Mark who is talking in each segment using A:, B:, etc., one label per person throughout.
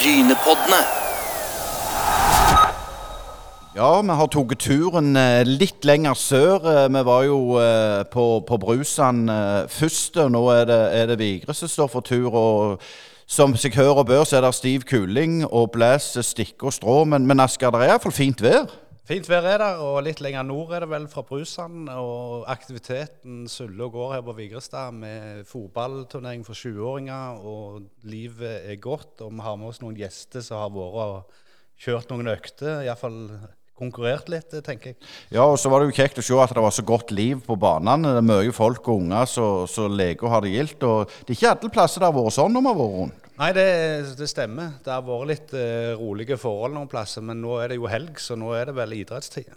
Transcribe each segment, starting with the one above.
A: Brynepoddene.
B: Ja, vi har tatt turen eh, litt lenger sør. Eh, Vi var jo eh, på, på Brusand først, nå er det, det Vigre som står for tur. og Som seg hør og bør, så er det stiv kuling og blæs, stikke og strå. Men, men Asker, det er iallfall fint vær.
C: Fint vær er der, og litt lenger nord er det vel fra Brusand. Og aktiviteten suller og går her på Vigrestad med fotballturnering for 20-åringer. Og livet er godt, og vi har med oss noen gjester som har vært og kjørt noen økter. Iallfall konkurrert litt, tenker jeg.
B: Ja, og så var det jo kjekt å se at det var så godt liv på banene. Det er mye folk og unger som leker og har det gildt. Og det er ikke alle plasser det har vært sånn når vi har vært rundt.
C: Nei, det, det stemmer. Det har vært litt uh, rolige forhold noen plasser, men nå er det jo helg, så nå er det vel idrettstid.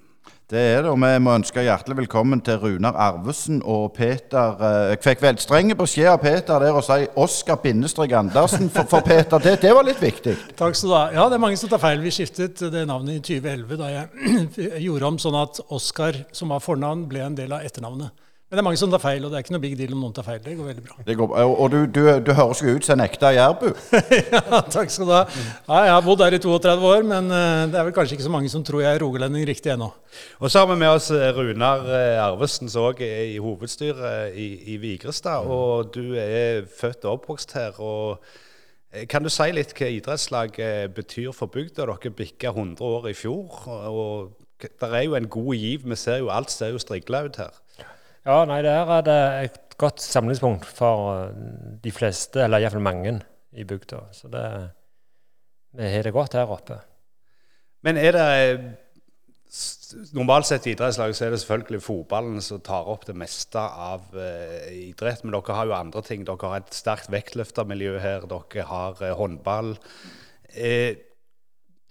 B: Det er det, og vi må ønske hjertelig velkommen til Runar Arvesen og Peter. eh, Jeg fikk vel strenge beskjed av Peter der å si Oskar bindestrek Andersen for, for Peter. Det, det var litt viktig.
D: Takk skal du ha. Ja, det er mange som tar feil. Vi skiftet det navnet i 2011 da jeg gjorde om sånn at Oskar, som var fornavn, ble en del av etternavnet. Men det er mange som tar feil, og det er ikke noe big deal om noen tar feil. Det går veldig bra.
B: Det går, og du, du, du høres jo ut som en ekte jærbu.
D: ja, takk skal du ha. Ja, jeg har bodd her i 32 år, men eh, det er vel kanskje ikke så mange som tror jeg er rogalending riktig ennå.
C: Og så har vi med oss eh, Runar eh, Arvesen, som òg er i hovedstyret i, i Vigrestad. Og du er født og oppvokst her. og Kan du si litt hva idrettslaget betyr for bygda? Dere bikka 100 år i fjor. og Det er jo en god giv. Vi ser jo alt ser jo strigla ut her.
E: Ja, nei, der er et godt samlingspunkt for eh, de fleste, eller iallfall mange, i bygda. Så det, vi har det godt her oppe.
C: Men er det Normalt sett i idrettslaget så er det selvfølgelig fotballen som tar opp det meste av eh, idrett. Men dere har jo andre ting. Dere har et sterkt vektløftermiljø her. Dere har eh, håndball. Eh,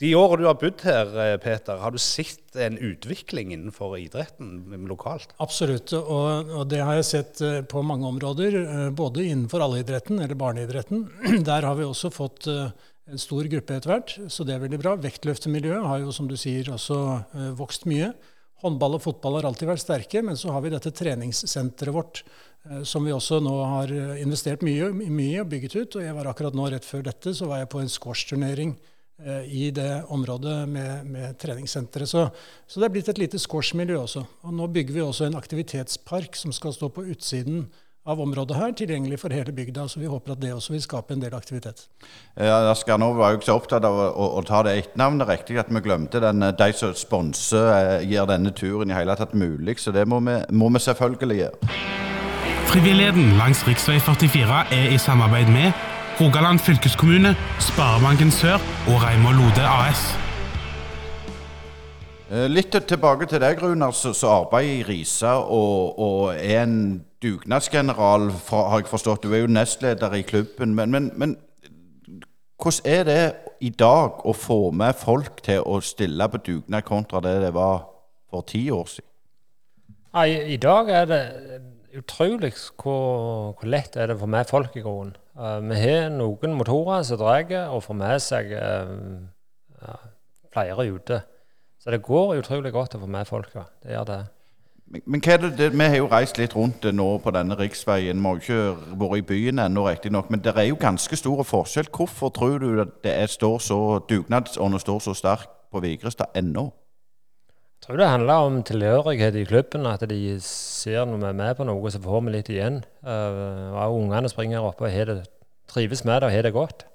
C: de årene du har bodd her, eh, Peter, har du sett en utvikling innenfor idretten lokalt?
D: Absolutt, og, og det har jeg sett eh, på mange områder. eh, Både innenfor allidretten, eller barneidretten. Der har vi også fått en stor gruppe etter hvert, så det er veldig bra. Vektløftemiljøet har jo, som du sier, også vokst mye. Håndball og fotball har alltid vært sterke, men så har vi dette treningssenteret vårt, som vi også nå har investert mye, i og bygget ut. Og jeg var akkurat nå, rett før dette, så var jeg på en squashturnering i det området med, med treningssenteret. Så, så det er blitt et lite squashmiljø også. Og nå bygger vi også en aktivitetspark som skal stå på utsiden av området her, tilgjengelig for hele bygda. Så vi håper at det også vil skape en del aktivitet.
B: Ja, nå var jo ikke så opptatt av å, å, å ta det etternavnet riktig at vi glemte den, eh, de som sponser, eh, gjør denne turen i hele tatt mulig. Så det må vi, må vi selvfølgelig gjøre.
F: Frivilligheten langs rv. 44 er i samarbeid med Rogaland fylkeskommune, Sparebanken Sør og Reimar Lode AS.
B: Eh, Litt tilbake til deg, Runar, som arbeider i Risa og, og er en dugnadsgeneral, fra, har jeg forstått. Du er jo nestleder i klubben. Men, men, men hvordan er det i dag å få med folk til å stille på dugnad kontra det det var for ti år siden?
E: Nei, I dag er det utrolig hvor, hvor lett er det få med folk i grunnen. Eh, vi har noen motorer som drar og får med seg eh, ja, flere ute. Så det går utrolig godt å få med folk. Ja. Det gjør det.
B: Men, men det, det, vi har jo reist litt rundt nå på denne riksveien. Vi har jo ikke vært i byen ennå, riktignok. Men det er jo ganske store forskjell. Hvorfor tror du at det står så dugnadsånden står så sterk på Vigrestad ennå?
E: Tror det handler om tilhørighet i klubben. At de ser når vi er med på noe, så får vi litt igjen. Uh, og ungene springer oppe og det, trives med det og har det godt.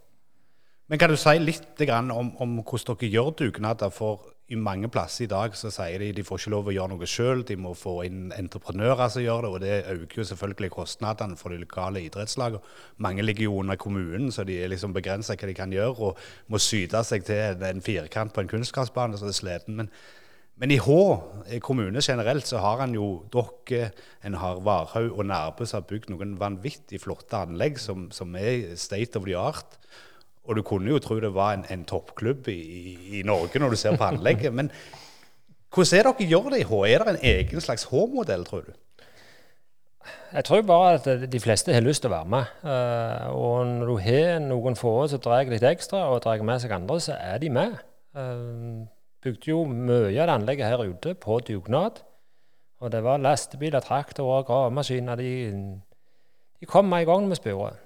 C: Men kan du si litt om, om hvordan dere gjør dugnader? For i mange plasser i dag så sier de de får ikke lov å gjøre noe sjøl, de må få inn entreprenører som gjør det. Og det øker jo selvfølgelig kostnadene for de lokale idrettslagene. Mange ligger jo under kommunen, så de er liksom begrensa hva de kan gjøre. Og må syte seg til en firkant på en kunstgressbane, så det er sliten. Men, men i Hå kommune generelt så har en jo dere, en har Varhaug og Nærbø som har bygd noen vanvittig flotte anlegg som, som er state of the art. Og du kunne jo tro det var en, en toppklubb i, i, i Norge når du ser på anlegget. Men hvordan er dere gjør det i Hå? Er det en egen slags Hå-modell, tror du?
E: Jeg tror bare at de fleste har lyst til å være med. Eh, og når du har noen få som drar litt ekstra, og drar med seg andre, så er de med. Uh, bygde jo mye av anlegget her ute på dugnad. Og det var lastebiler, traktorer, gravemaskiner. De, de kom med i gang med sporet.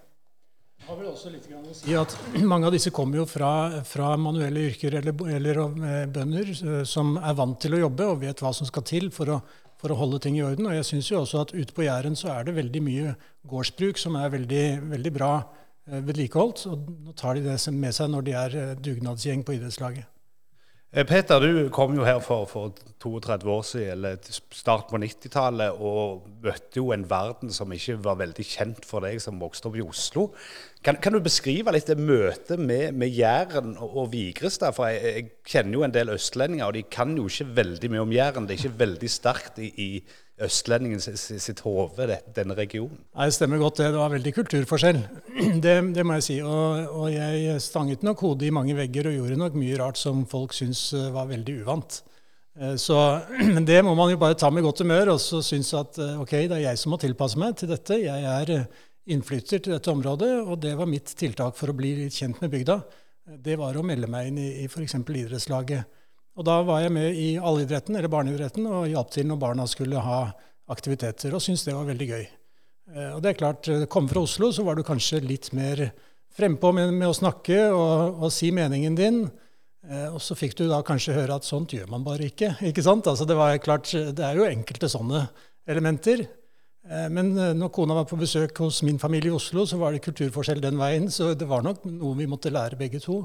D: Har vel også litt grann å si at Mange av disse kommer jo fra, fra manuelle yrker eller, eller eh, bønder som er vant til å jobbe og vet hva som skal til for å, for å holde ting i orden. Og jeg syns jo også at ute på Jæren så er det veldig mye gårdsbruk som er veldig, veldig bra eh, vedlikeholdt. Og nå tar de det med seg når de er eh, dugnadsgjeng på idrettslaget.
C: Eh, Peter, du kom jo her for, for 32 år siden, eller start på 90-tallet, og møtte jo en verden som ikke var veldig kjent for deg som vokste opp i Oslo. Kan, kan du beskrive litt det møtet med, med Jæren og, og Vigrestad? For jeg, jeg, kjenner jo en del østlendinger, og de kan jo ikke veldig mye om Jæren. Det er ikke veldig sterkt i, i østlendingen sitt hode, denne regionen?
D: Nei, Det stemmer godt det. Det var veldig kulturforskjell. Det, det må jeg si. Og, og, jeg stanget nok hodet i mange vegger og gjorde nok mye rart som folk syntes eh, var veldig uvant. Eh, så, det må man jo bare ta med godt humør og så synes at eh, ok, det er jeg som må tilpasse meg til dette. Jeg er innflytter til dette området, og det var mitt tiltak for å bli litt kjent med bygda. Det var å melde meg inn i, i f.eks. idrettslaget. Og da var jeg med i allidretten, eller barneidretten, og hjalp til når barna skulle ha aktiviteter, og syntes det var veldig gøy. Eh, og det er klart, eh, Kom fra Oslo, så var du kanskje litt mer frempå med, med å snakke og, og, si meningen din. Eh, og så fikk du da kanskje høre at sånt gjør man bare ikke. ikke sant? Altså det, var klart, det er jo enkelte sånne elementer. Men når kona var på besøk hos min familie i Oslo, så var det kulturforskjell den veien. Så det var nok noe vi måtte lære begge to.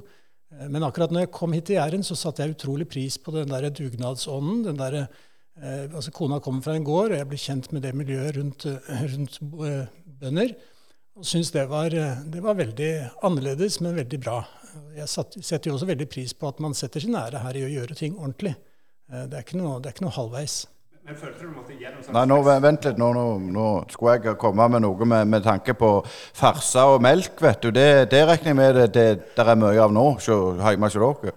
D: Eh, men akkurat når jeg kom hit til Jæren, så satte jeg utrolig pris på den der dugnadsånden. den der, eh, altså Kona kommer fra en gård, og jeg ble kjent med det miljøet rundt, eh, rundt eh, bønder. Og syntes det det var veldig annerledes, men veldig bra. Jeg setter jo også veldig pris på at man setter sin ære her i å gjøre ting ordentlig. Det er noe, det er ikke noe halvveis.
C: Men følte du måtte gjennom
B: sånn Nei, nå, Vent litt, nå, nå, nå, skulle jeg komme med noe med, med tanke på farsa og melk. vet du. Det, det regner jeg med det, det, der er mye av nå hjemme hos dere.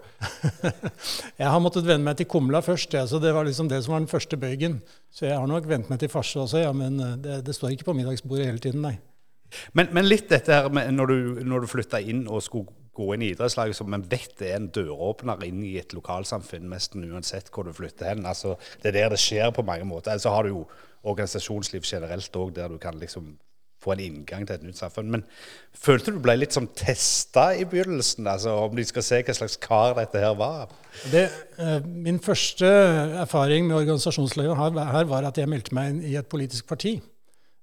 D: jeg har måttet venne meg til kumla først, ja, så det var liksom det som var den første bøygen. Så jeg har nok vent meg til farse også, ja, men eh, det, det står ikke på middagsbordet hele tiden, nei.
C: Men, men, litt dette her med når du, når du flytta inn og skulle gå inn i idrettslaget som en vet er en døråpner inn i et lokalsamfunn, nesten uansett hvor du flytter hen. Altså, det er der det skjer på mange måter. Så har du jo organisasjonsliv generelt òg, der du kan liksom få en inngang til et nytt samfunn. Men følte du ble litt som testa i begynnelsen, altså om de skal se hva slags kar dette her var?
D: Det, eh, min første erfaring med organisasjonslivet her var at jeg meldte meg inn i et politisk parti.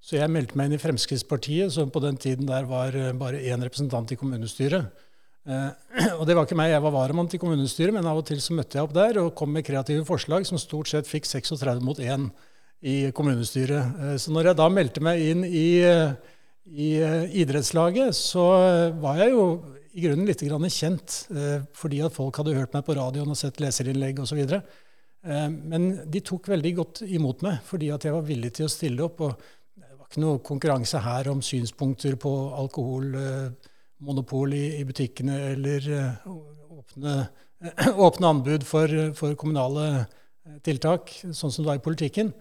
D: Så jeg meldte meg inn i Fremskrittspartiet, som på den tiden der var eh, bare én representant i kommunestyret. Eh, og det var ikke meg, jeg var varamann til kommunestyret, men av og til så møtte jeg opp der og kom med kreative forslag som stort sett fikk 36 mot 1 i kommunestyret. Eh, så når jeg da meldte meg inn i, i idrettslaget, så var jeg jo i grunnen litt kjent, fordi at folk hadde hørt meg på radioen og sett leserinnlegg osv. Men de tok veldig godt imot meg fordi at jeg var villig til å stille opp. og Det var ikke noe konkurranse her om synspunkter på alkoholmonopol i, i butikkene eller uh, åpne, uh, åpne, anbud for, for, kommunale eh, tiltak, sånn som det var i politikken.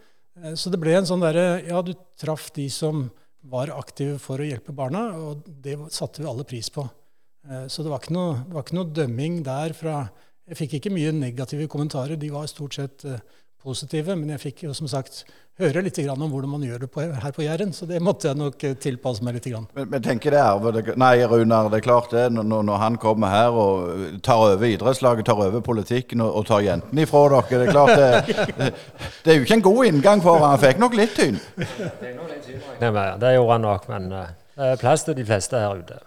D: Så det ble en sånn derre Ja, du traff de som var aktive for å hjelpe barna, og det satte vi alle pris på. Så det var, noe, det var ikke noe, dømming der fra Jeg fikk ikke mye negative kommentarer. De var stort sett positive, men jeg fikk jo som sagt høre litt om hvordan man gjør det på, her på Jæren, så det måtte jeg nok eh, tilpasse meg litt.
B: Men, men tenker det er, Nei, Runar, det er klart det. Når, når, han kommer her og tar over idrettslaget, tar over politikken og, og tar jentene ifra dere Det er klart det, det, det, er jo ikke en god inngang for han. Han fikk nok litt tynn.
E: Det gjorde han nok, men eh, det er plass til de fleste her ute.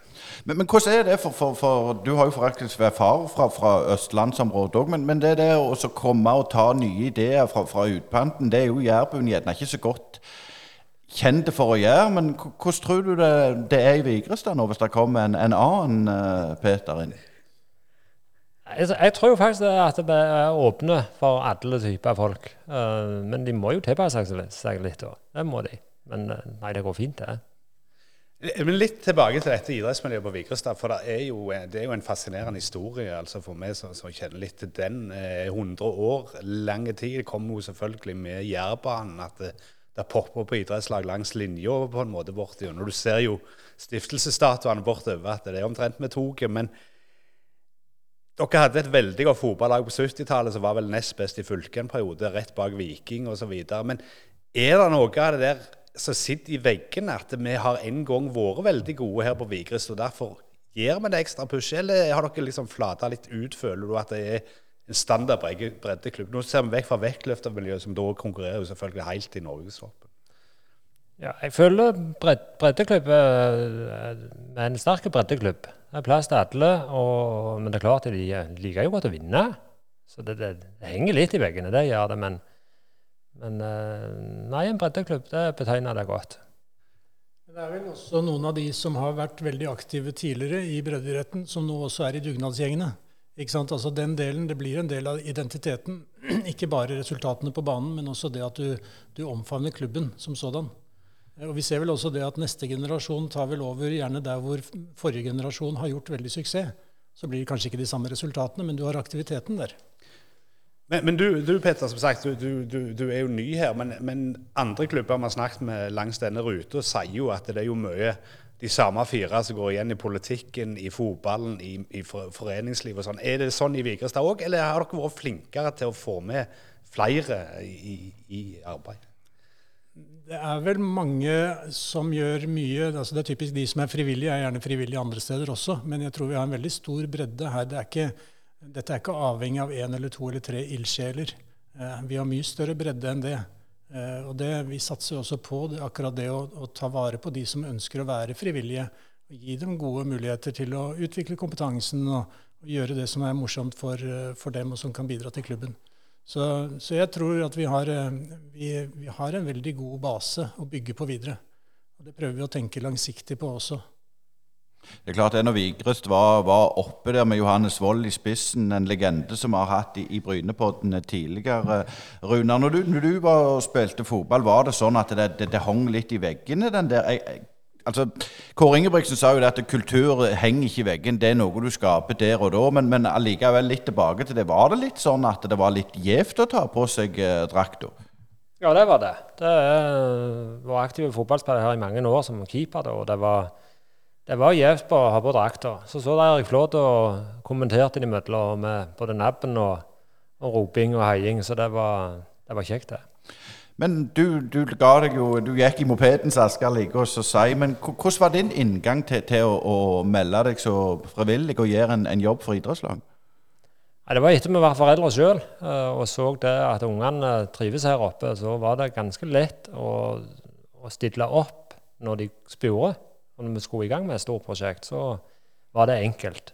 B: Men, men, hvordan er det for, for, for Du har jo faktisk vært far fra, fra østlandsområdet òg. Men, men, det der å komme og ta nye ideer fra, fra utpanten, det er jo jærbuen gjerne ikke så godt kjent for å gjøre. Men hvordan tror du det, det er i Vigrestad nå, hvis det kommer en, en annen uh, Peter inn?
E: Jeg, jeg, tror faktisk at det er åpne for alle typer folk. Uh, men de må jo tilpasse seg litt, da. Det må de. Men uh, nei, det går fint, det.
C: Men Litt tilbake til dette idrettsmiljøet på Vigrestad. For det er, jo, det er jo en fascinerende historie altså for meg som, som kjenner litt til den. Eh, 100 år, lang tid. Det kom jo selvfølgelig med Jærbanen. At det, det popper på idrettslag langs linja på en måte borti. Når du ser jo stiftelsesstatuene bortover, at det er omtrent med toget. Men dere hadde et veldig godt fotballag på 70-tallet som var vel nest best i fylket en periode, rett bak Viking osv. Men er det noe av det der som sitter i veggene, at vi har en gang vært veldig gode her på Vigrest, og derfor gir vi det ekstra push? Eller har dere liksom flata litt ut? Føler du at det er en standard breddeklubb? Nå ser vi vekk fra vektløftermiljøet, som da konkurrerer jo selvfølgelig helt i norgestoppen.
E: Ja, jeg føler bred, breddeklubb er en sterk breddeklubb. Det er plass til alle, og, men det er klart at de liker jo godt å vinne. Så det, det, det henger litt i veggene, det gjør det. Men, men eh, nei, en breddeklubb, det betegner det godt.
D: Det er vel også noen av de som har vært veldig aktive tidligere i breddeidretten, som nå også er i dugnadsgjengene. Ikke sant? Altså den delen, Det blir en del av identiteten. Ikke bare resultatene på banen, men også det at du, du omfavner klubben som sådan. Og Vi ser vel også det at neste generasjon tar vel over gjerne der hvor forrige generasjon har gjort veldig suksess. Så blir det kanskje ikke de samme resultatene, men du har aktiviteten der.
C: Men, men du, du, Peter, som sagt, du, du, er jo ny her. Men, men andre klubber vi har snakket med langs denne ruta, sier jo at det er jo mye de samme fire som går igjen i politikken, i fotballen, i, i foreningslivet og sånn. Er det sånn i Vigrestad òg, eller har dere vært flinkere til å få med flere i, i arbeid?
D: Det er vel mange som gjør mye. altså Det er typisk de som er frivillige, er gjerne frivillige andre steder også. Men jeg tror vi har en veldig stor bredde her. Det er ikke dette er ikke avhengig av én eller to eller tre ildsjeler. Eh, vi har mye større bredde enn det. Eh, og det, vi satser også på det, akkurat det å, å, ta vare på de som ønsker å være frivillige. og Gi dem gode muligheter til å utvikle kompetansen og, og gjøre det som er morsomt for, eh, for, dem, og som kan bidra til klubben. Så, så jeg tror at vi har, vi, vi har en veldig god base å bygge på videre. Og det prøver vi å tenke langsiktig på også.
B: Det er klart at Når Vigrest var, var, oppe der med Johannes Wold i spissen, en legende som vi har hatt i, i Brynepoddene tidligere Runar, når du, når du var spilte fotball, var det sånn at det, det, det hang litt i veggene? den der... Jeg, jeg, altså, Kåre Ingebrigtsen sa jo det at kultur henger ikke i veggen, det er noe du skaper der og da. Men, men allikevel litt tilbake til det. Var det litt sånn at det var litt gjevt å ta på seg eh, drakta?
E: Ja, det var det. Det var aktive fotballspiller her i mange år som keeper. Da, og det var det var gjevt å ha på drakta. Så så der Erik Flåt og kommenterte innimellom med både nabben og, og roping og heiing, så det var, det var kjekt, det.
B: Men du, du, jo, du gikk i mopedens asker, like oss å si. Men hvordan var din inngang til, til å, å, melde deg så frivillig og gjøre en, en jobb for idrettslag?
E: Ja, det var etter vi var foreldre sjøl eh, og så det at ungene trives her oppe. Så var det ganske lett å, å stille opp når de spurte. Når vi skulle i gang med et stort prosjekt, så var det enkelt.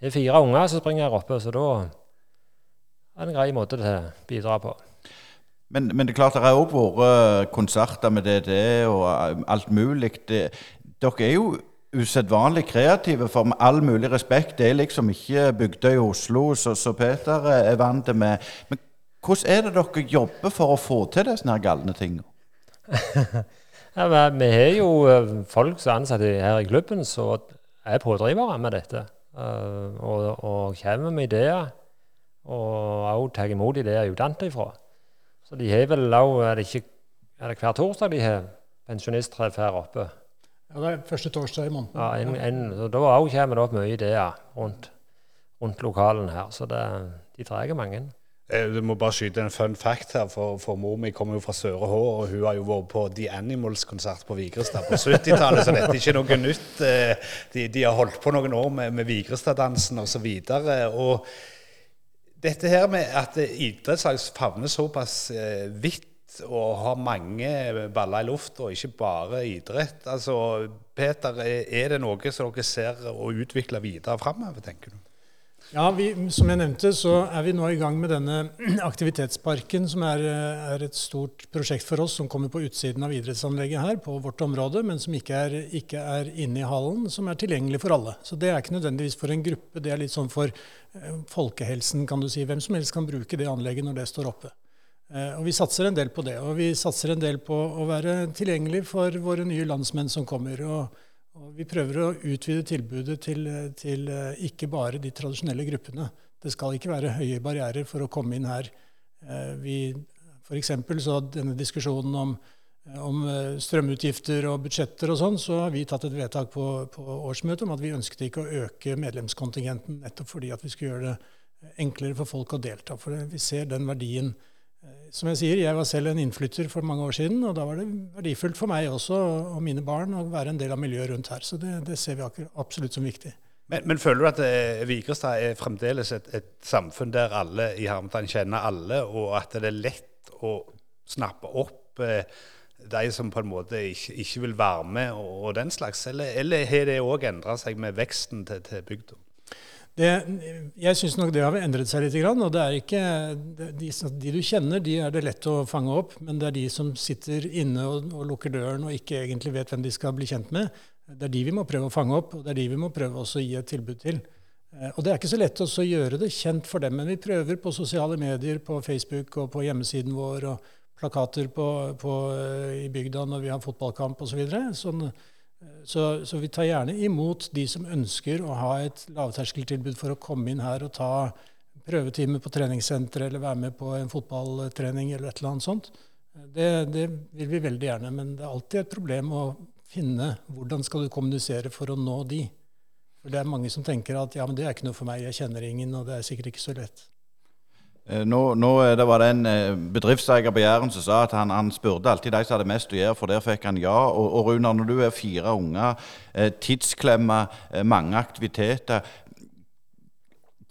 E: Det er fire unger som springer her oppe, så da er det en grei måte til å bidra på.
B: Men, men, det er klart det har òg vært konserter med DD og alt mulig. Det, dere er jo usedvanlig kreative, for med all mulig respekt, det er liksom ikke Bygdøy i Oslo, så, så Peter er vant til med. Men hvordan er det dere jobber for å få til disse galne tingene?
E: Ja, vi har jo eh, folk som er ansatt her i klubben som er pådrivere med dette. Uh, og, og kommer med ideer, og òg tar imot ideer utenfra. Så de har vel òg er, er det hver torsdag de har pensjonisttreff her oppe?
D: Ja, det er første torsdag i måneden.
E: Ja, en, en, så Da òg kommer det opp mye ideer rundt, rundt lokalen her. Så det, de drar mange.
C: Eh, du må bare skyte en fun fact her, for, for mor mi kommer jo fra Søre Hå, og hun har jo vært på The Animals-konsert på Vigrestad på 70-tallet, så dette er ikke noe nytt. Eh, de, de, har holdt på noen år med, med Vigrestad-dansen osv. Og, og dette her med at idrettslag favner såpass eh, vidt og har mange baller i lufta, og ikke bare idrett. Altså, Peter, er det noe som dere ser å utvikle videre framover, tenker du?
D: Ja, vi, Som jeg nevnte, så er vi nå i gang med denne aktivitetsparken, som er, er, et stort prosjekt for oss, som kommer på utsiden av idrettsanlegget her på vårt område, men som ikke er, ikke er inne i hallen, som er tilgjengelig for alle. Så det er ikke nødvendigvis for en gruppe, det er litt sånn for eh, folkehelsen, kan du si. Hvem som helst kan bruke det anlegget når det står oppe. Eh, og Vi satser en del på det. Og vi satser en del på å være tilgjengelig for våre nye landsmenn som kommer. og og vi prøver å utvide tilbudet til, til, eh, ikke bare de tradisjonelle gruppene. Det skal ikke være høye barrierer for å komme inn her. Eh, vi, for så denne diskusjonen om, eh, om, strømutgifter og budsjetter og sånn, så har vi tatt et vedtak på, på årsmøtet om at vi ønsket ikke å øke medlemskontingenten nettopp fordi at vi skulle gjøre det enklere for folk å delta. For vi ser den verdien Eh, Som jeg sier, jeg var selv en innflytter for mange år siden, og da var det verdifullt for meg også og mine barn å være en del av miljøet rundt her. Så det, det ser vi akkurat absolutt som viktig.
C: Men, men føler du at eh, Vigrestad er fremdeles et, et samfunn der alle i Hermetan kjenner alle, og at det er lett å snappe opp eh, de som på en måte ikke, ikke vil være med, og, og den slags? Eller, eller har det òg endra seg med veksten til, til bygda?
D: Det, jeg syns nok det har endret seg litt. og det er ikke, de, de du kjenner, de er det lett å fange opp. Men det er de som sitter inne og, og lukker døren og ikke egentlig vet hvem de skal bli kjent med. Det er de vi må prøve å fange opp, og det er de vi må prøve å gi et tilbud til. Eh, Og det er ikke så lett å gjøre det kjent for dem, men vi prøver på sosiale medier, på Facebook og på hjemmesiden vår, og plakater på, på, eh, i bygda når vi har fotballkamp osv. Så, videre. sånn, så, så vi tar gjerne imot de som ønsker å ha et lavterskeltilbud for å komme inn her og ta prøvetime på treningssenteret eller være med på en fotballtrening eller et eller annet sånt. Det, det vil vi veldig gjerne, men det er alltid et problem å finne hvordan skal du kommunisere for å nå de. For det er mange som tenker at ja, men det er ikke noe for meg, jeg kjenner ingen, og det er sikkert ikke så lett.
B: Eh, Nå, nå er det var det en eh, bedriftseier på Jæren som sa at han, han spurte alltid de som hadde mest å gjøre, for der fikk han ja. Og, og Runar, når du er fire unger, eh, tidsklemma, eh, mange aktiviteter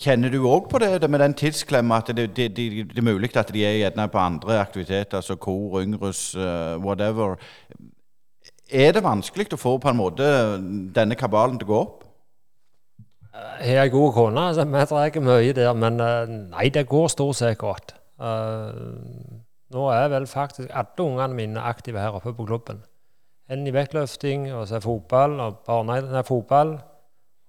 B: Kjenner du òg på det, det med den tidsklemma, at det, det, det, er mulig at de er gjerne på andre aktiviteter, altså kor, yngres, eh, whatever. Er det vanskelig å få på en måte denne kabalen til å gå opp?
E: Har ei god kone, så vi drar mye der. Men eh, nei, det går stort sett godt. Eh, nå er vel faktisk alle ungene mine aktive her oppe på klubben. En i vektløfting, og så er fotball, og barne, nei, fotball.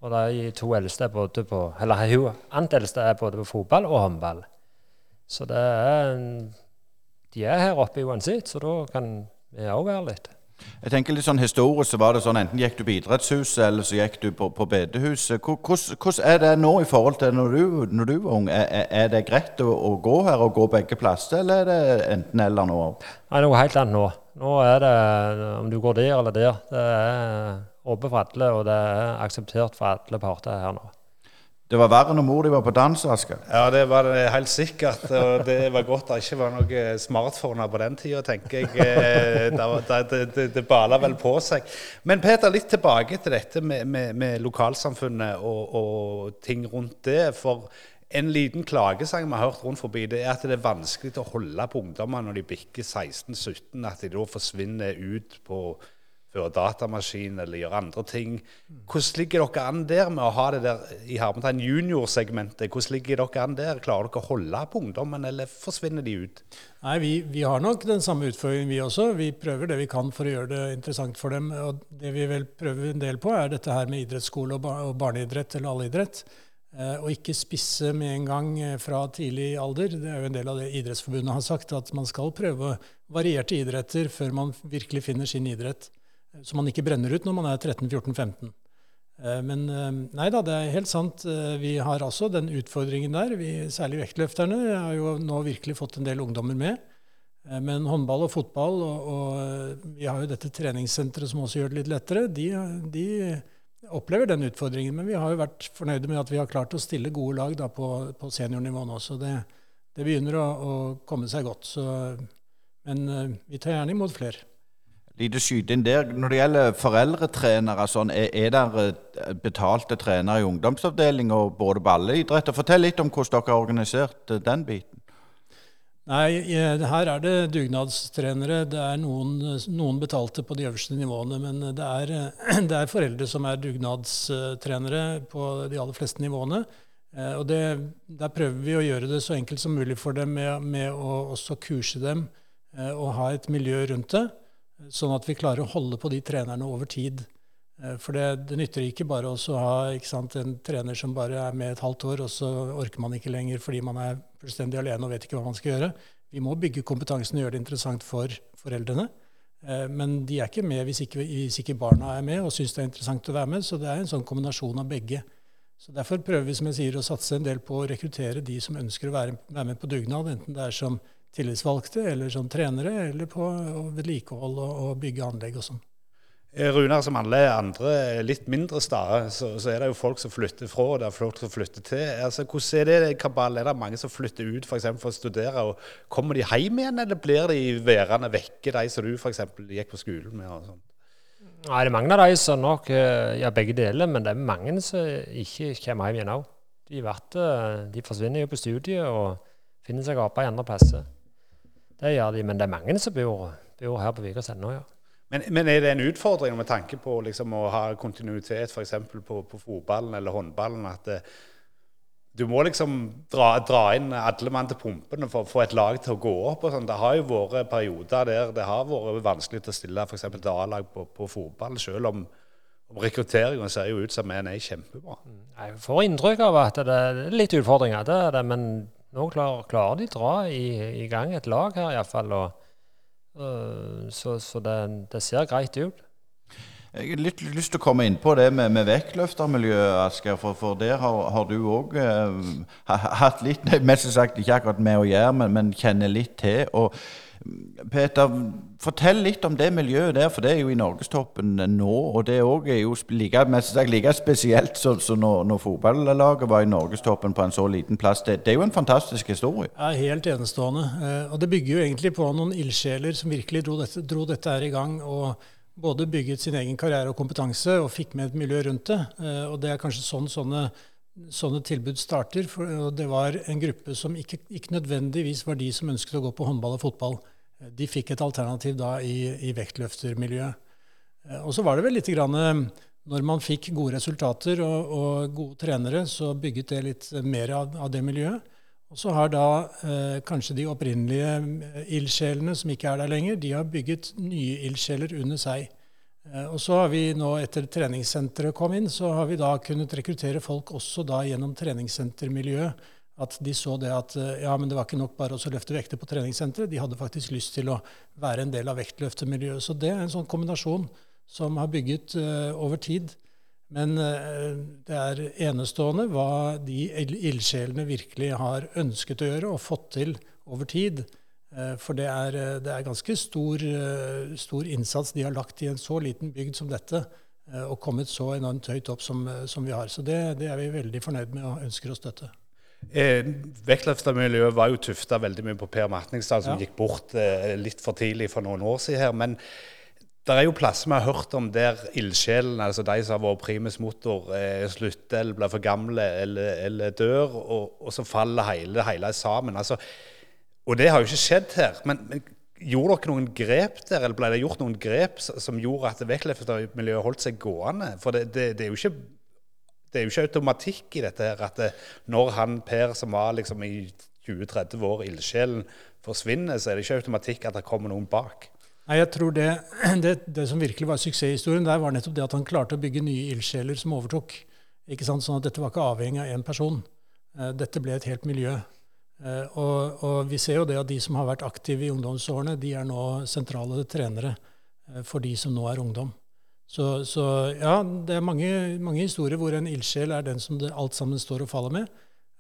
E: Og de to eldste er både på Eller hun annet eldste er både på fotball og håndball. Så det er De er her oppe uansett, så da kan vi òg være litt.
B: Jeg tenker litt sånn Historisk så var det sånn enten gikk du på idrettshuset eller så gikk du på, på bedehuset. Hvordan er det nå i forhold til når du, når du var ung? Er- er det greit å, å gå her og gå begge plasser, eller er det enten eller nå?
E: Nei, noe helt annet nå. Nå er det om du går der eller der. Det er åpent for alle, og det er akseptert for alle parter her nå.
B: Det var verre når mor di var på dans, Asker.
C: Ja, det var det helt sikkert. Og det var godt det ikke var noe smartphone på den tida, tenker jeg. Eh, det, det, det, det bala vel på seg. Men Peter, litt tilbake til dette med, med, med lokalsamfunnet og, og ting rundt det. For en liten klagesang vi har hørt rundt forbi, det er at det er vanskelig å holde på ungdommer når de bikker 16-17, at de da forsvinner ut på før datamaskin eller gjøre andre ting. Hvordan ligger dere an der med å ha det der i Hermetegn junior-segmentet? Hvordan ligger dere an der? Klarer dere å holde på ungdommen, eller forsvinner de ut?
D: Nei, vi, vi har nok den samme utfordringen, vi også. Vi prøver det vi kan for å gjøre det interessant for dem. Og det vi vel prøver en del på, er dette her med idrettsskole og, bar og barneidrett eller allidrett. Eh, og ikke spisse med en gang eh, fra tidlig alder. Det er jo en del av det Idrettsforbundet har sagt, at man skal prøve varierte idretter før man virkelig finner sin idrett. Eh, Så man ikke brenner ut når man er 13-14-15. Eh, Men eh, nei da, det er helt sant. Vi har altså den utfordringen der. Vi, særlig vektløfterne har jo nå virkelig fått en del ungdommer med. Men håndball og fotball, og, og vi har jo dette treningssenteret som også gjør det litt lettere, de, de opplever den utfordringen. Men vi har jo vært fornøyde med at vi har klart å stille gode lag da, på, på seniornivå nå. Så det, det begynner å, å komme seg godt. Så, men vi tar gjerne imot flere.
B: Lite skyte der. Når det gjelder foreldretrenere, sånn, er, det eh, betalte trenere i ungdomsavdelinga både balleidrett? Fortell litt om hvordan dere har organisert eh, den biten.
D: Nei, eh, her er det dugnadstrenere. Det er noen, noen betalte på de øverste nivåene, men det er, det er foreldre som er dugnadstrenere på de aller fleste nivåene. Og det, der prøver vi å gjøre det så enkelt som mulig for dem med, med å også kurse dem og ha et miljø rundt det, sånn at vi klarer å holde på de trenerne over tid. Eh, For det, det nytter ikke bare å ha sant, en trener som bare er med et halvt år, og så orker man ikke lenger fordi man er fullstendig alene og vet ikke hva man skal gjøre. Vi må bygge kompetansen og gjøre det interessant for foreldrene. Eh, Men de er ikke med hvis ikke, hvis ikke barna er med og syns det er interessant å være med. Så det er en sånn kombinasjon av begge. Så Derfor prøver vi som jeg sier, å satse en del på å rekruttere de som ønsker å være, være med på dugnad, enten det er som tillitsvalgte eller som trenere, eller på vedlikehold og, og bygge anlegg og sånn.
C: Eh, Runar, som alle andre litt mindre steder, så, så, er det jo folk som flytter fra, og det er folk som flytter til. Altså, hvordan er det kabal? Er det mange som flytter ut for, eksempel, for å studere? og Kommer de hjem igjen, eller blir de værende vekke, de som du f.eks. gikk på skolen med? og sånt?
E: Nei, det er mange av de som nok ja, begge deler, men det er mange som ikke kommer hjem igjen òg. De, de, forsvinner jo på studiet og finner seg arbeid andre plasser. Det gjør de, men det er mange som bor, bor her på Vigås ennå, ja.
C: Men, men, er det en utfordring med tanke på liksom, å ha kontinuitet f.eks. På, på fotballen eller håndballen? At det, eh, du må liksom dra, dra inn alle mann til pumpene for å få et lag til å gå opp. sånn. Det har jo vært perioder der det har vært vanskelig å stille f.eks. til A-lag på, på, fotball, selv om, om rekrutteringen ser jo ut som en er kjempebra.
E: Mm. Jeg får inntrykk av at det er litt utfordringer, det er det, men nå klarer, klarer de dra i, i, gang et lag her iallfall. Og Eh, så, så det, det, ser greit ut.
B: Jeg har litt lyst til å komme inn på det med, med vektløftermiljøet, Asgeir. For, for der har, har du òg eh, hatt litt, mest sagt ikke akkurat med å gjøre, men, men kjenner litt til. og Peter, fortell litt om det miljøet der, for det er jo i norgestoppen nå. Og det er jo like, like spesielt som når, når fotballaget var i norgestoppen på en så liten plass. Det, det, er jo en fantastisk historie.
D: Ja, Helt enestående. Eh, og det bygger jo egentlig på noen ildsjeler som virkelig dro dette, dro dette her i gang. og både bygget sin egen karriere og kompetanse og fikk med et miljø rundt det. Eh, og det er kanskje sånn sånne, sånne tilbud starter. For det var en gruppe som ikke, ikke nødvendigvis var de som ønsket å gå på håndball og fotball. De fikk et alternativ da i, i vektløftermiljøet. Eh, og så var det vel litt grann, eh, Når man fikk gode resultater og, og gode trenere, så bygget det litt mer av, av det miljøet. Og så har da eh, kanskje de opprinnelige eh, ildsjelene som ikke er der lenger, de har bygget nye ildsjeler under seg. Og så har vi nå, etter treningssenteret kom inn, så har vi da kunnet rekruttere folk også da gjennom treningssentermiljøet at de så det at eh, ja, men det var ikke nok bare å løfte vekter på treningssenteret. De hadde faktisk lyst til å være en del av vektløftemiljøet. Så det er en sånn kombinasjon som har bygget uh, over tid. Men uh, det er enestående hva de ildsjelene virkelig har ønsket å gjøre og fått til over tid. Uh, for det er, det er ganske stor, stor, innsats de har lagt i en så liten bygd som dette. Og kommet så enormt høyt opp som, som vi har. Så det, det er vi veldig fornøyd med og ønsker å støtte.
C: Eh, Vektløftermiljøet var jo tufta veldig mye på Per Matningsdal, som ja. gikk bort eh, litt for tidlig for noen år siden her. Men det er jo plasser vi har hørt om der ildsjelene, altså de som har vært primus motor, eh, slutter eller blir for gamle eller, eller dør, og, og, så faller hele, hele sammen. Altså, og det har jo ikke skjedd her. men, men Gjorde dere noen grep der, eller ble det gjort noen grep som gjorde at vektløftermiljøet holdt seg gående? For det, det, det, er jo ikke det er jo ikke automatikk i dette her at det, når han Per, som var liksom i 20-30 år ildsjelen, forsvinner, så er det ikke automatikk at det kommer noen bak.
D: Nei, jeg tror det, det, det som virkelig var suksesshistorien der, var nettopp det at han klarte å bygge nye ildsjeler som overtok. Ikke sant? Sånn at dette var ikke avhengig av én person. Eh, dette ble et helt miljø. Eh, og, og, vi ser jo det at de som har vært aktive i ungdomsårene, de er nå sentrale trenere eh, for de som nå er ungdom. Så, så, ja, det er mange, mange, historier hvor en ildsjel er den som det alt sammen står og faller med.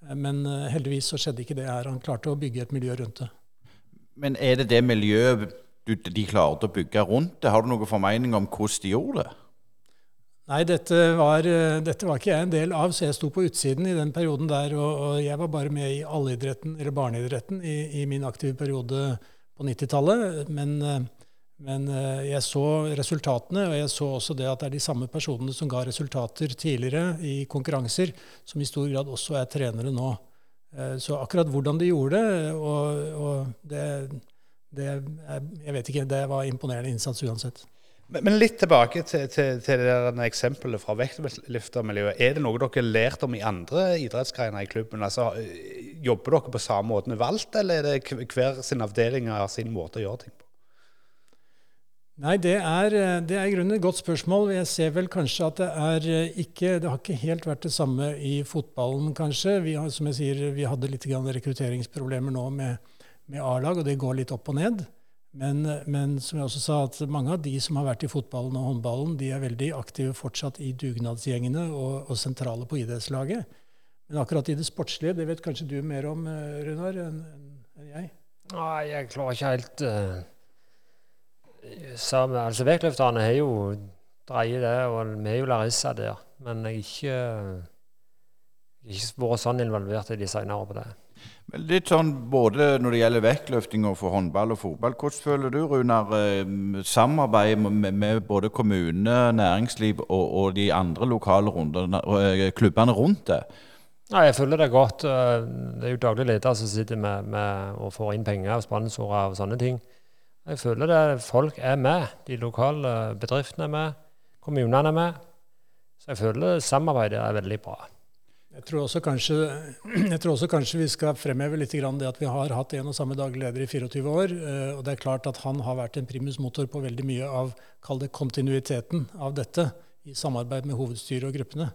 D: Eh, men eh, heldigvis så skjedde ikke det her. Han klarte å bygge et miljø rundt det.
B: Men er det det miljøet du, de klarte å bygge rundt det? Har du noen formening om hvordan de gjorde det?
D: Nei, dette var, eh, dette var, ikke jeg en del av, så jeg sto på utsiden i den perioden der. Og, og jeg var bare med i allidretten, eller barneidretten, i, i min aktive periode på 90-tallet. Men men eh, jeg så resultatene, og jeg så også det at det er de samme personene som ga resultater tidligere i konkurranser, som i stor grad også er trenere nå. Eh, så akkurat hvordan de gjorde det, og, og det, det, Jeg vet ikke. Det var imponerende innsats uansett.
C: Men, men litt tilbake til, til, til det eksempelet fra vektløftermiljøet. Er det noe dere har lært om i andre idrettsgreiner i klubben? Altså, jobber dere på samme måte med valgt, eller er det hver sin avdeling har sin måte å gjøre ting på?
D: Nei, det er, eh, det er grunnen et godt spørsmål. Jeg ser vel kanskje at det er eh, ikke Det har ikke helt vært det samme i fotballen, kanskje. Vi har, som jeg sier, vi hadde litt rekrutteringsproblemer nå med, med A-lag, og det går litt opp og ned. Men, men, som jeg også sa, at mange av de som har vært i fotballen og håndballen, de er veldig aktive fortsatt i dugnadsgjengene og, og sentrale på idrettslaget. Men akkurat i det sportslige, det vet kanskje du mer om, eh, Runar, enn en jeg?
E: Nei, jeg klarer ikke helt uh så, altså Vektløfterne har jo dreier det, og vi er jo Larissa der. Men jeg har ikke, ikke vært sånn involvert i de seinere på det.
B: Men Litt sånn både når det gjelder vektløfting og for håndball og fotball. Hvordan føler du, Runar, eh, samarbeidet med, med både kommune, næringsliv og, og de andre lokale rundene, eh, klubbene rundt det?
E: Ja, Jeg føler det godt. Eh, Det er jo daglig leder som sitter med, med og får inn penger og sponsorer og sånne ting. Jeg føler det folk er med. De lokale bedriftene er med. Kommunene er med. Så jeg føler samarbeidet er veldig bra.
D: Jeg tror, også kanskje, tror også kanskje vi skal fremheve litt det at vi har hatt en og samme daglig leder i 24 år. eh, Og det er klart at han har vært en primusmotor på veldig mye av kall det kontinuiteten av dette i samarbeid med hovedstyret og gruppene.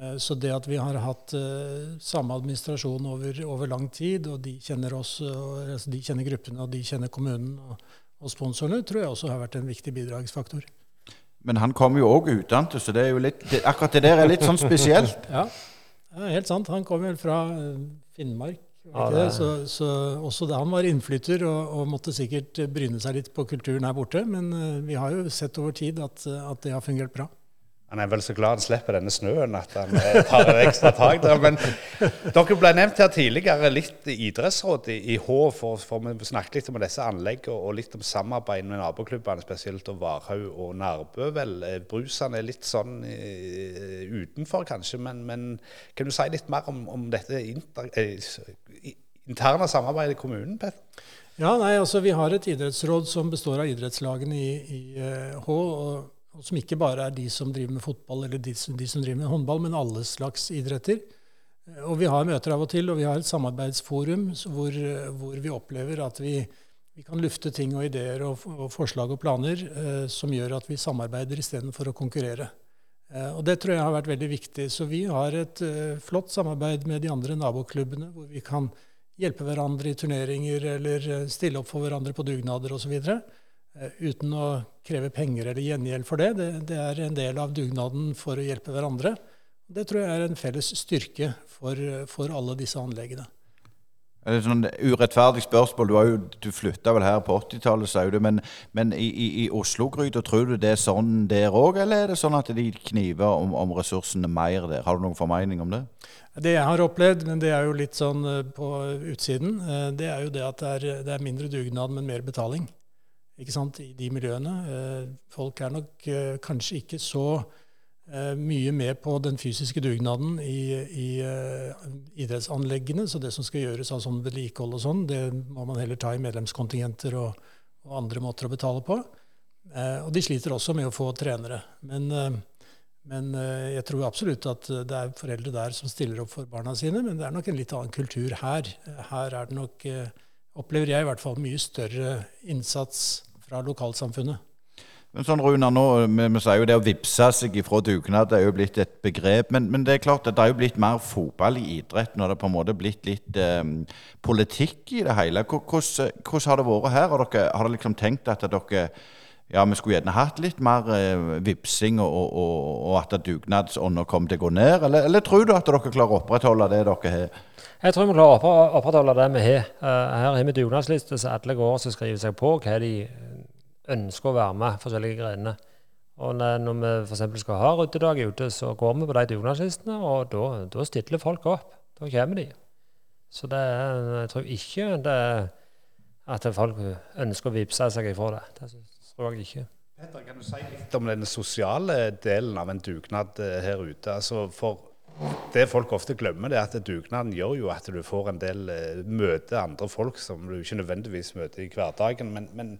D: Eh, Så det at vi har hatt eh, samme administrasjon over, over lang tid, og de kjenner oss, og, altså de kjenner gruppene og de kjenner kommunen og, og sponsorene, tror jeg også har vært en viktig bidragsfaktor.
B: Men han kommer jo òg utdannet, så det er jo litt, det, akkurat det der er litt sånn spesielt.
D: Ja, ja helt sant. Han kom vel fra eh, Finnmark.
E: Ja,
D: det? Så, så også da han var innflytter og, og måtte sikkert bryne seg litt på kulturen her borte. Men eh, vi har jo sett over tid at, at det har fungert bra.
C: Han er vel så glad han slipper denne snøen at han eh, tar et ekstra tak der. Men dere ble nevnt her tidligere litt idrettsråd i, i H, for, for vi snakket litt om disse anleggene og litt om samarbeid med naboklubbene, spesielt og Varhaug og Nærbø. vel. Eh, Brusene er litt sånn eh, utenfor, kanskje, men, men kan du si litt mer om, om dette inter, interne samarbeidet i kommunen, Petter?
D: Ja, nei, altså Vi har et idrettsråd som består av idrettslagene i, i H. Og, og som ikke bare er de som driver med fotball eller de, som- de som driver med håndball, men alle slags idretter. Eh, Og vi har møter av og til, og vi har et samarbeidsforum hvor, eh, hvor vi opplever at vi, vi kan lufte ting og ideer og, og forslag og planer eh, som gjør at vi samarbeider istedenfor å konkurrere. Eh, og Det tror jeg har vært veldig viktig. Så vi har et eh, flott samarbeid med de andre naboklubbene, hvor vi kan hjelpe hverandre i turneringer eller eh, stille opp for hverandre på dugnader osv. Uh, uten å kreve penger eller gjengjeld for det. det. Det er en del av dugnaden for å hjelpe hverandre. Det tror jeg er en felles styrke for, for alle disse anleggene.
B: Det er et sånn urettferdig spørsmål. Du, har jo, du flytta vel her på 80-tallet, sa du. Men, men i, i, i Oslo-gryta, tror du det er sånn der òg, eller er det sånn at de kniver om, om ressursene mer der? Har du noen formening om det?
D: Det jeg har opplevd, men det er jo litt sånn eh, på utsiden, eh, det er jo det at det er, det er mindre dugnad, men mer betaling. Ikke sant, i de miljøene. Eh, Folk er nok eh, kanskje ikke så eh, mye med på den fysiske dugnaden i, i idrettsanleggene. Så det som skal gjøres av sånn vedlikehold og sånn, det må man heller ta i medlemskontingenter og, og andre måter å betale på. Eh, Og de sliter også med å få trenere. Men, eh, men eh, jeg tror absolutt at det er foreldre der som stiller opp for barna sine, men det er nok en litt annen kultur her. Her er det nok, eh, opplever jeg i hvert fall, mye større innsats fra lokalsamfunnet.
B: Men sånn, Runa, nå, vi, vi sier jo det å vippse seg ifra dugnad det er jo blitt et begrep. Men, men det er klart at det er jo blitt mer fotball i idretten, og det er på en måte blitt litt eh, politikk i det hele. Hvordan, hvordan har det vært her? Har dere, har dere liksom tenkt at dere ja, vi skulle gjerne hatt litt mer eh, vipsing, og, og, og, at dugnadsånda kom til å gå ned? Eller, eller tror du at dere klarer å opprettholde det dere har?
E: Jeg tror vi klarer å opprettholde det vi har. Uh, her har vi dugnadsliste, så alle går og skriver seg på hva de ønsker å være med, forskjellige grenene. Og når vi f.eks. skal ha ryddedag ute, så går vi på de dugnadslistene, og da, da stiller folk opp. Da kommer de. Så det er, jeg tror ikke det er at folk ønsker å vippse seg ifra det. Det tror jeg ikke.
C: Petter, kan du si litt om den sosiale delen av en dugnad eh, her ute? Altså for det folk ofte glemmer, det er at dugnaden gjør jo at du får en del eh, møte andre folk som du ikke nødvendigvis møter i hverdagen. Men, men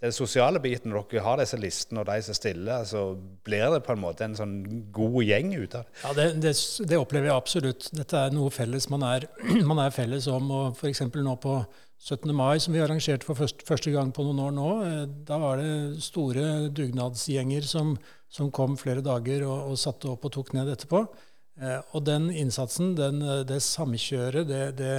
C: den sosiale biten, når dere har disse listene og de som stiller, så blir det på en måte en sånn god gjeng ut av det.
D: Ja, det, det, det opplever jeg absolutt. Dette er noe felles man er, man er felles om. og F.eks. nå på 17. mai, som vi arrangerte for første, første gang på noen år nå, eh, da var det store dugnadsgjenger som, som kom flere dager og, og satte opp og tok ned etterpå. Eh, og den innsatsen, den, det samkjøret, det, det,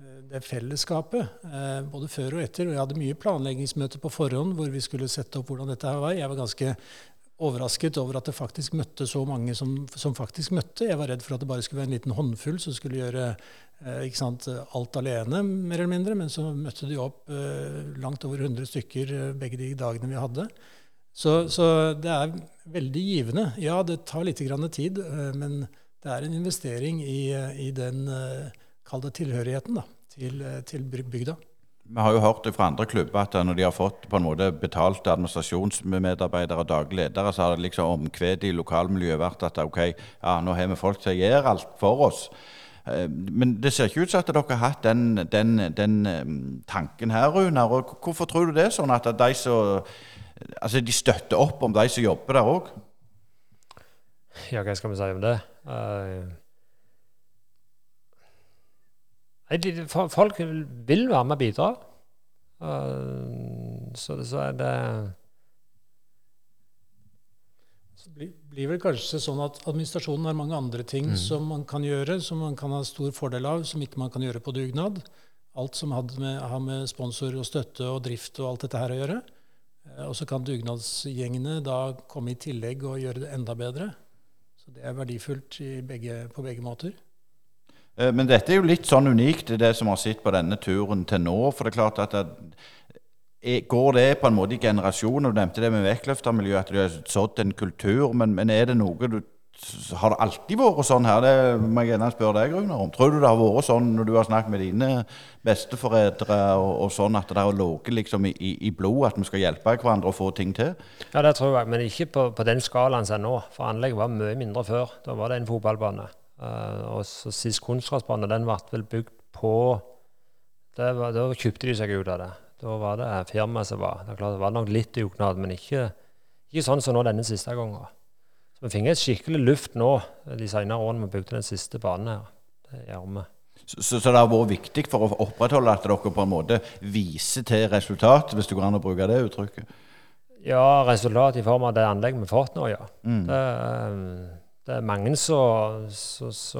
D: eh, det fellesskapet, eh, både før og etter. Og jeg hadde mye planleggingsmøter på forhånd hvor vi skulle sette opp hvordan dette her var. Jeg var ganske overrasket over at det faktisk møtte så mange som, som faktisk møtte. Jeg var redd for at det bare skulle være en liten håndfull som skulle gjøre ikke sant, alt alene, mer eller mindre. Men så møtte de opp eh, langt over 100 stykker eh, begge de dagene vi hadde. Så, så det er veldig givende. Ja, det tar litt grann tid, eh, men det er en investering i, eh, i den eh, kall det tilhørigheten da, til, eh, til bygda.
B: Vi har jo hørt det fra andre klubber at når de har fått på en måte betalte administrasjonsmedarbeidere og daglig ledere, så har det liksom omkvedet i lokalmiljøet vært at ok, ja, nå har vi folk som gjør alt for oss. Eh, Men det ser ikke ut som at dere har hatt den, den, den eh, tanken her, Runar. Hvorfor tror du det er sånn at de som Altså, de støtter opp om de som jobber der òg?
E: Ja, hva skal vi si om det? Uh... folk vil være med og bidra. Så, så er det
D: blir, blir vel kanskje sånn at administrasjonen har mange andre ting som man kan gjøre, som man kan ha stor fordel av, som ikke man kan gjøre på dugnad. Alt som har med, har med sponsor og støtte og drift og alt dette her å gjøre. Eh, Og så kan dugnadsgjengene da komme i tillegg og gjøre det enda bedre. Så det er verdifullt i begge, på begge måter.
B: Eh, Men dette er jo litt sånn unikt, det som vi har sett på denne turen til nå. For det er klart at Går det på en måte i generasjoner? Du nevnte det med vektløftermiljøet, at du har sådd en kultur. Men, men er det noe du Har det alltid vært sånn her? Det må jeg gjerne spørre deg, Runar, om. Tror du det har vært sånn når du har snakket med dine besteforeldre, og, og sånn at det har ligget liksom i i blodet at vi skal hjelpe hverandre og få ting til?
E: Ja, det tror jeg, men ikke på, på den skalaen som er nå. For anlegget var mye mindre før. Da var det en fotballbane. Uh, og så sist kunstgressbane, den ble vel bygd på det var, Da kjøpte de seg ut av det. Da var det firmaet som var Det er klart det var nok litt dugnad, men ikke, ikke sånn som nå denne siste gangen. Så vi fikk et skikkelig luft nå de senere årene vi bygde den siste banen her. Det gjør vi.
B: Så, så, så det har vært viktig for å opprettholde at dere på en måte viser til resultat, hvis det går an å bruke det uttrykket?
E: Ja, resultat i form av det anlegget vi har fått nå, ja. Det, er- det er mange som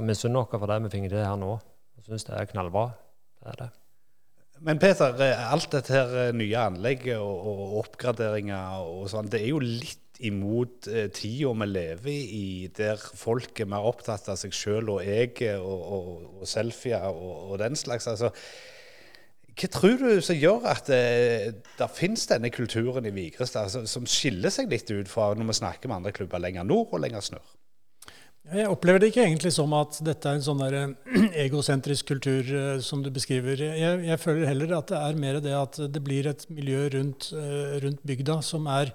E: misunner oss for det vi fikk til her nå. Jeg syns det er knallbra. Det er det.
C: Men Peter, eh, alt dette her eh, nye anlegget og, og oppgraderinger og sånn, det er jo litt imot eh, tida vi lever i, der folk er mer opptatt av seg sjøl og jeg og, og, og selfier og, og den slags. altså hva tror du som gjør at eh, det finnes denne kulturen i Vigrestad som, som skiller seg litt ut fra når vi snakker med andre klubber lenger nord og lenger snør?
D: Jeg opplever det ikke egentlig som at dette er en sånn der egosentrisk kultur eh, som du beskriver. Jeg, jeg føler heller at det er mer det at det blir et miljø rundt, eh, rundt bygda som er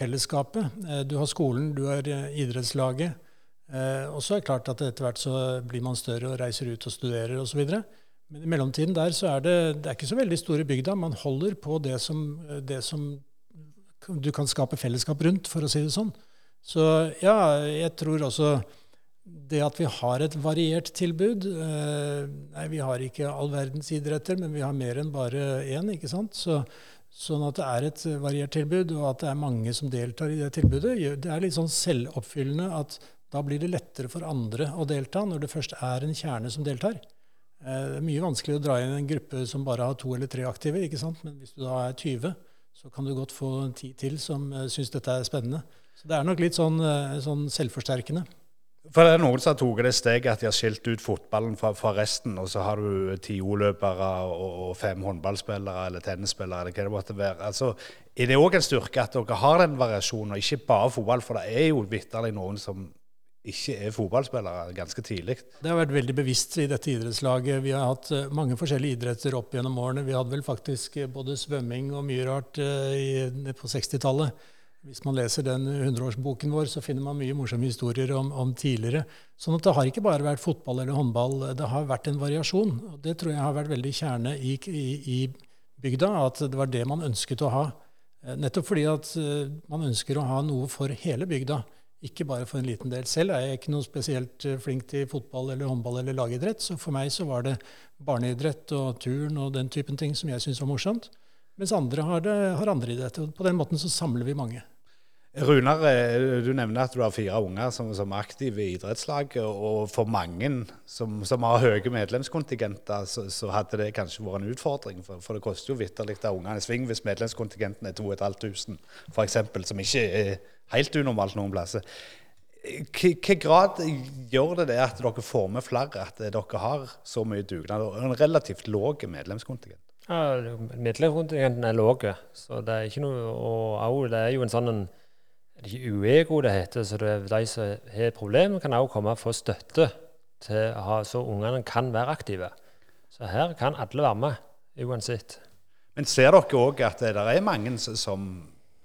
D: fellesskapet. Eh, Du har skolen, du har eh, idrettslaget. Eh, Og så er det klart at etter hvert så blir man større og reiser ut og studerer osv. Men i mellomtiden der så er det, det er ikke så veldig store bygda. Man holder på det som, det som du kan skape fellesskap rundt, for å si det sånn. Så ja, jeg tror også det at vi har et variert tilbud eh, Nei, vi har ikke all verdens idretter, men vi har mer enn bare én, ikke sant? Så, sånn at det er et variert tilbud, og at det er mange som deltar i det tilbudet, det er litt sånn selvoppfyllende at da blir det lettere for andre å delta, når det først er en kjerne som deltar. Eh, Det er mye vanskelig å dra inn en gruppe som bare har to eller tre aktive, ikke sant? men hvis du da er 20, så kan du godt få ti til som uh, syns dette er spennende. Så det er nok litt sånn, eh, sånn selvforsterkende.
C: For det er noen som har tatt det steget at de har skilt ut fotballen fra, fra resten, og så har du ti O-løpere og, og fem håndballspillere eller tennisspillere eller hva det måtte være. Altså, er det òg en styrke at dere har den variasjonen, og ikke bare fotball? For det er jo vitterlig noen som ikke er fotballspillere ganske tidlig.
D: Det har vært veldig bevisst i dette idrettslaget. Vi har hatt eh, mange forskjellige idretter opp gjennom årene. Vi hadde vel faktisk eh, både svømming og mye rart eh, på 60-tallet. Hvis man leser den 100-årsboken vår, så finner man mye morsomme historier om, om tidligere. Sånn at det har ikke bare vært fotball eller håndball, det har vært en variasjon. Og det tror jeg har vært veldig kjerne i, i, i bygda, at det var det man ønsket å ha. Eh, Nettopp fordi at eh, man ønsker å ha noe for hele bygda, ikke bare for en liten del. Selv er jeg ikke noe spesielt eh, flink til fotball eller håndball eller lagidrett, så for meg så var det barneidrett og turn og den typen ting som jeg syntes var morsomt. Mens andre har, det, har andre idretter. På den måten så samler vi mange.
C: Runar, eh, du nevner at du har fire unger som, som er aktive i idrettslaget. Og for mange som, som har høye medlemskontingenter, så, så hadde det kanskje vært en utfordring. For, for det koster jo vitterlig av ungene sving hvis medlemskontingenten er 2500 f.eks., som ikke er helt unormalt noen plasser. Hvilken grad gjør det det at dere får med flere, at dere har så mye dugnad og en relativt lav medlemskontingent?
E: Ja, Medlemskontingenten er lav, så det er ikke noe Og det er jo en sånn en, det er ikke uego det heter, så det er de som har et problem, kan også komme og få støtte til å ha, så ungene kan være aktive. Så her kan alle være med, uansett.
C: Men ser dere òg at det er mange som,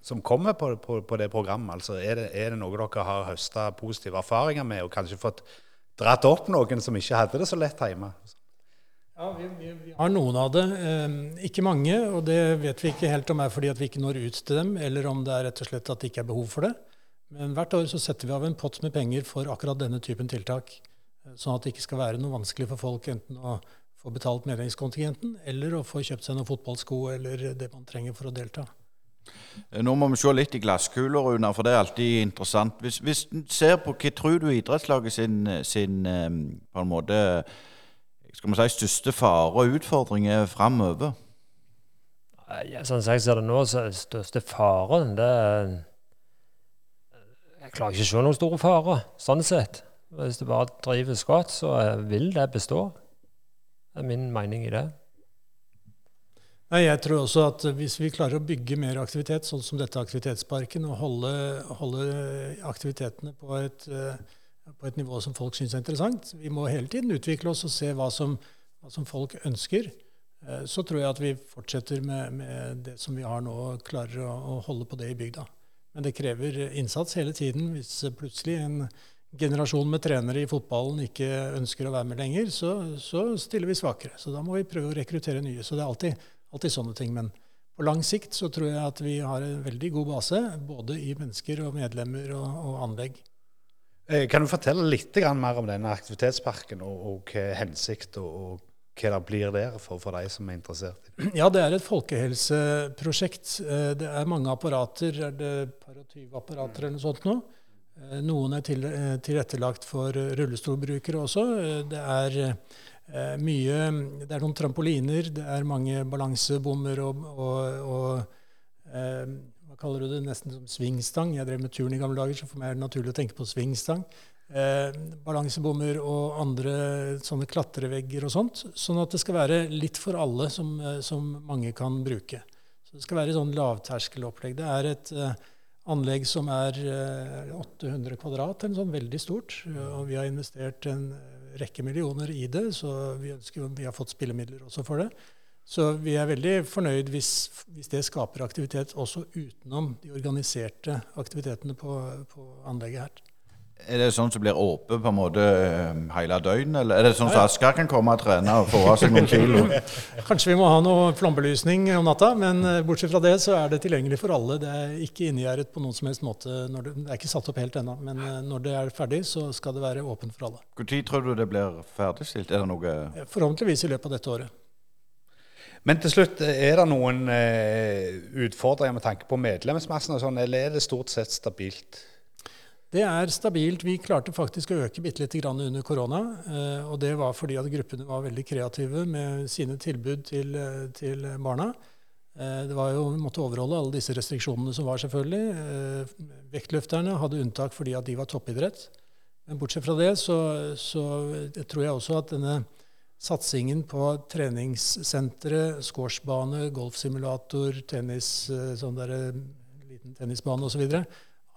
C: som kommer på, på, på, det programmet? Altså, er, det, er det noe dere har høsta positive erfaringer med, og kanskje fått dratt opp noen som ikke hadde det så lett hjemme?
D: Ja, vi, vi, vi, har noen av det. Eh, ikke mange, og det vet vi ikke helt om er fordi at vi ikke når ut til dem, eller om det er rett og slett at det ikke er behov for det. Men hvert år så setter vi av en pott med penger for akkurat denne typen tiltak. Eh, sånn at det ikke skal være noe vanskelig for folk enten å få betalt medlemskontingenten, eller å få kjøpt seg noen fotballsko eller det man trenger for å delta.
B: Eh, nå må vi se litt i glasskuler, Runa, for det er alltid interessant. Hvis, hvis ser på hva tror du idrettslaget sin, sin på en måte skal vi si, største fare og utfordring er framover?
E: Ja, sånn som jeg ser det nå, så er den største faren det er Jeg klarer ikke å se noen store farer, sånn sett. Hvis det bare drives godt, så vil det bestå. Det er min mening i det.
D: Nei, jeg tror også at hvis vi klarer å bygge mer aktivitet, sånn som dette aktivitetsparken, og holde, holde aktivitetene på et uh, på et nivå som folk syns er interessant. Vi må hele tiden utvikle oss og se hva som, hva som folk ønsker. Eh, så tror jeg at vi fortsetter med, med, det som vi har nå, og klarer å, å, holde på det i bygda. Men det krever innsats hele tiden. Hvis plutselig en generasjon med trenere i fotballen ikke ønsker å være med lenger, så, så stiller vi svakere. Så da må vi prøve å rekruttere nye. Så det er alltid, alltid sånne ting. Men på lang sikt så tror jeg at vi har en veldig god base, både i mennesker og medlemmer og, og anlegg.
C: Eh, kan du fortelle litt mer om denne aktivitetsparken, og, og hva hensikt og, og, hva det blir der for, for de som er interessert?
D: Ja, Det er et folkehelseprosjekt. Eh, det er mange apparater. Er det par og tyve apparater eller noe sånt nå? Eh, noen er til, tilrettelagt for rullestolbrukere også. Det er mye Det er noen trampoliner, det er mange balansebommer og, og, og kaller du det, nesten som svingstang. Jeg drev med turn i gamle dager, så for meg er det naturlig å tenke på svingstang. Eh, balansebommer og andre sånne klatrevegger og sånt. Sånn at det skal være litt for alle som, eh, som mange kan bruke. Så det skal være sånn lavterskelopplegg. Det er et eh, anlegg som er eh, 800 kvadrat, eller sånn veldig stort. Og vi har investert en rekke millioner i det, så vi, ønsker, vi har fått spillemidler også for det. Så vi er veldig fornøyd hvis, hvis, det skaper aktivitet også utenom de organiserte aktivitetene på, på anlegget her.
B: Er det sånn som blir åpen på en måte eh, hele døgnet, eller er det sånn som Asker kan komme og trene og få av seg noen kilo?
D: Kanskje vi må ha noe flombelysning om natta, men eh, bortsett fra det så er det tilgjengelig for alle. Det er ikke inngjerdet på noen som helst måte. Det, det, er ikke satt opp helt ennå, men eh, når det er ferdig, så skal det være åpent for alle.
B: Når tror du det blir ferdigstilt? Er det noe
D: Forhåpentligvis i løpet av dette året.
C: Men til slutt, er det noen eh, utfordringer med tanke på medlemsmassen, og sånn, eller er det stort sett stabilt?
D: Det er stabilt. Vi klarte faktisk å øke bitte lite grann under korona. Eh, og det var fordi at gruppene var veldig kreative med sine tilbud til, eh, til barna. Eh, det var jo, Vi måtte overholde alle disse restriksjonene som var, selvfølgelig. Eh, vektløfterne hadde unntak fordi at de var toppidrett. Men bortsett fra det så, så tror jeg også at denne satsingen på treningssentre, squashbane, golfsimulator, tennis, eh, sånn der, eh, liten tennisbane osv.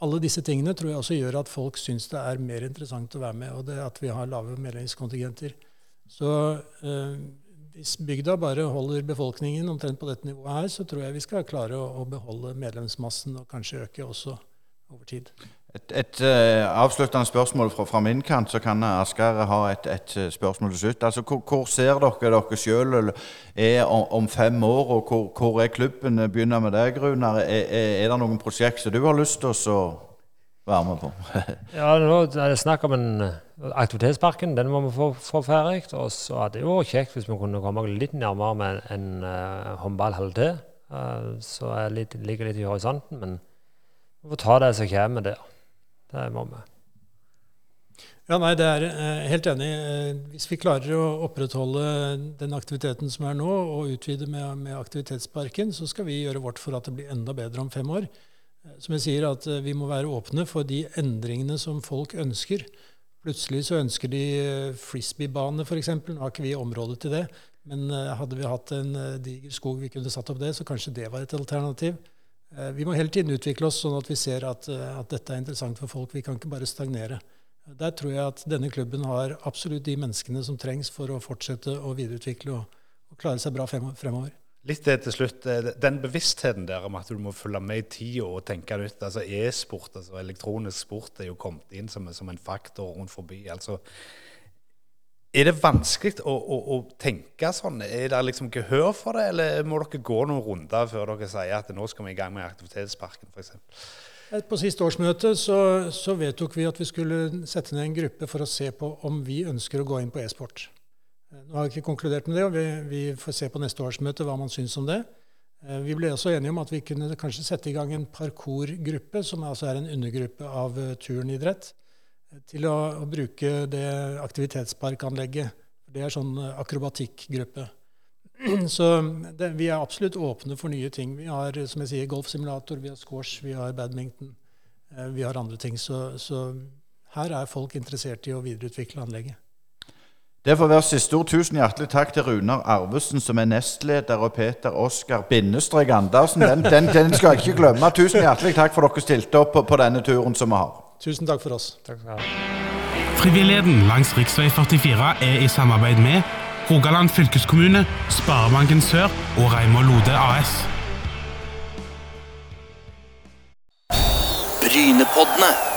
D: Alle disse tingene tror jeg også gjør at folk syns det er mer interessant å være med, og det at vi har lave medlemskontingenter. Så eh, hvis bygda bare holder befolkningen omtrent på dette nivået her, så tror jeg vi skal klare å, å beholde medlemsmassen og kanskje øke også over tid.
B: Et, et uh, avsluttende spørsmål fra, fra, min kant, så kan Asker ha et, et, eh, spørsmål til slutt. Altså, hvor, hvor, ser dere dere sjøl er om, om, fem år, og hvor, hvor, er klubben? Begynner med deg, Runar. Er, er, er, det noen prosjekt som du har lyst til å være med på?
E: ja, nå er det snakk om en eh, aktivitetsparken. Den må vi få, få ferdig. Og så er det jo kjekt hvis vi kunne komme litt nærmere med en uh, håndballhall til. Uh, så jeg ligger litt i horisonten. men vi får ta det som kommer der. Det må vi.
D: Ja, nei, det er eh, helt enig. Eh, hvis vi klarer å opprettholde den aktiviteten som er nå, og utvide med, med, aktivitetsparken, så skal vi gjøre vårt for at det blir enda bedre om fem år. Eh, som jeg sier, at vi må være åpne for de endringene som folk ønsker Plutselig så ønsker de eh, frisbeebane, f.eks. Nå har ikke vi område til det. Men eh, hadde vi hatt en eh, diger skog vi kunne satt opp det, så kanskje det var et alternativ. Eh, Vi må hele tiden utvikle oss sånn at vi ser at, eh, at dette er interessant for folk. Vi kan ikke bare stagnere. Der tror jeg at denne klubben har absolutt de menneskene som trengs for å fortsette å videreutvikle og, og klare seg bra fremover.
C: Litt det til slutt. eh, Den bevisstheten der om at du må følge med i tida og tenke nytt. altså E-sport, altså elektronisk sport, er jo kommet inn som, som en faktor rundt forbi. altså er det vanskelig å, å, å tenke sånn? Er det liksom gehør for det, eller må dere gå noen runder før dere sier at nå skal vi i gang med aktivitetsparken f.eks.?
D: På siste årsmøte så, så vedtok vi at vi skulle sette ned en gruppe for å se på om vi ønsker å gå inn på e-sport. Eh, Nå har vi ikke konkludert med det, og vi, vi får se på neste årsmøte hva man syns om det. Eh, Vi ble også enige om at vi kunne kanskje sette i gang en parkourgruppe, som altså er en undergruppe av eh, turnidrett, til å, å bruke det aktivitetsparkanlegget. Det er sånn eh, akrobatikkgruppe. Så det, vi er absolutt åpne for nye ting. Vi har som jeg sier, golfsimulator, vi har squash, vi har badminton. eh, Vi har andre ting. Så, så her er folk interessert i å videreutvikle anlegget.
B: Det får være siste ord. Tusen hjertelig takk til Runar Arvesen, som er nestleder, og Peter Oskar bindestrek Andersen. Den, den, den skal jeg ikke glemme. Tusen hjertelig takk for dere stilte opp på, på denne turen som vi har.
D: Tusen takk for oss.
E: Takk skal du ha.
F: Frivilligheten langs rv. 44 er i samarbeid med Rogaland fylkeskommune, Sparebanken Sør og Reimar Lode AS.
A: Brynepoddene.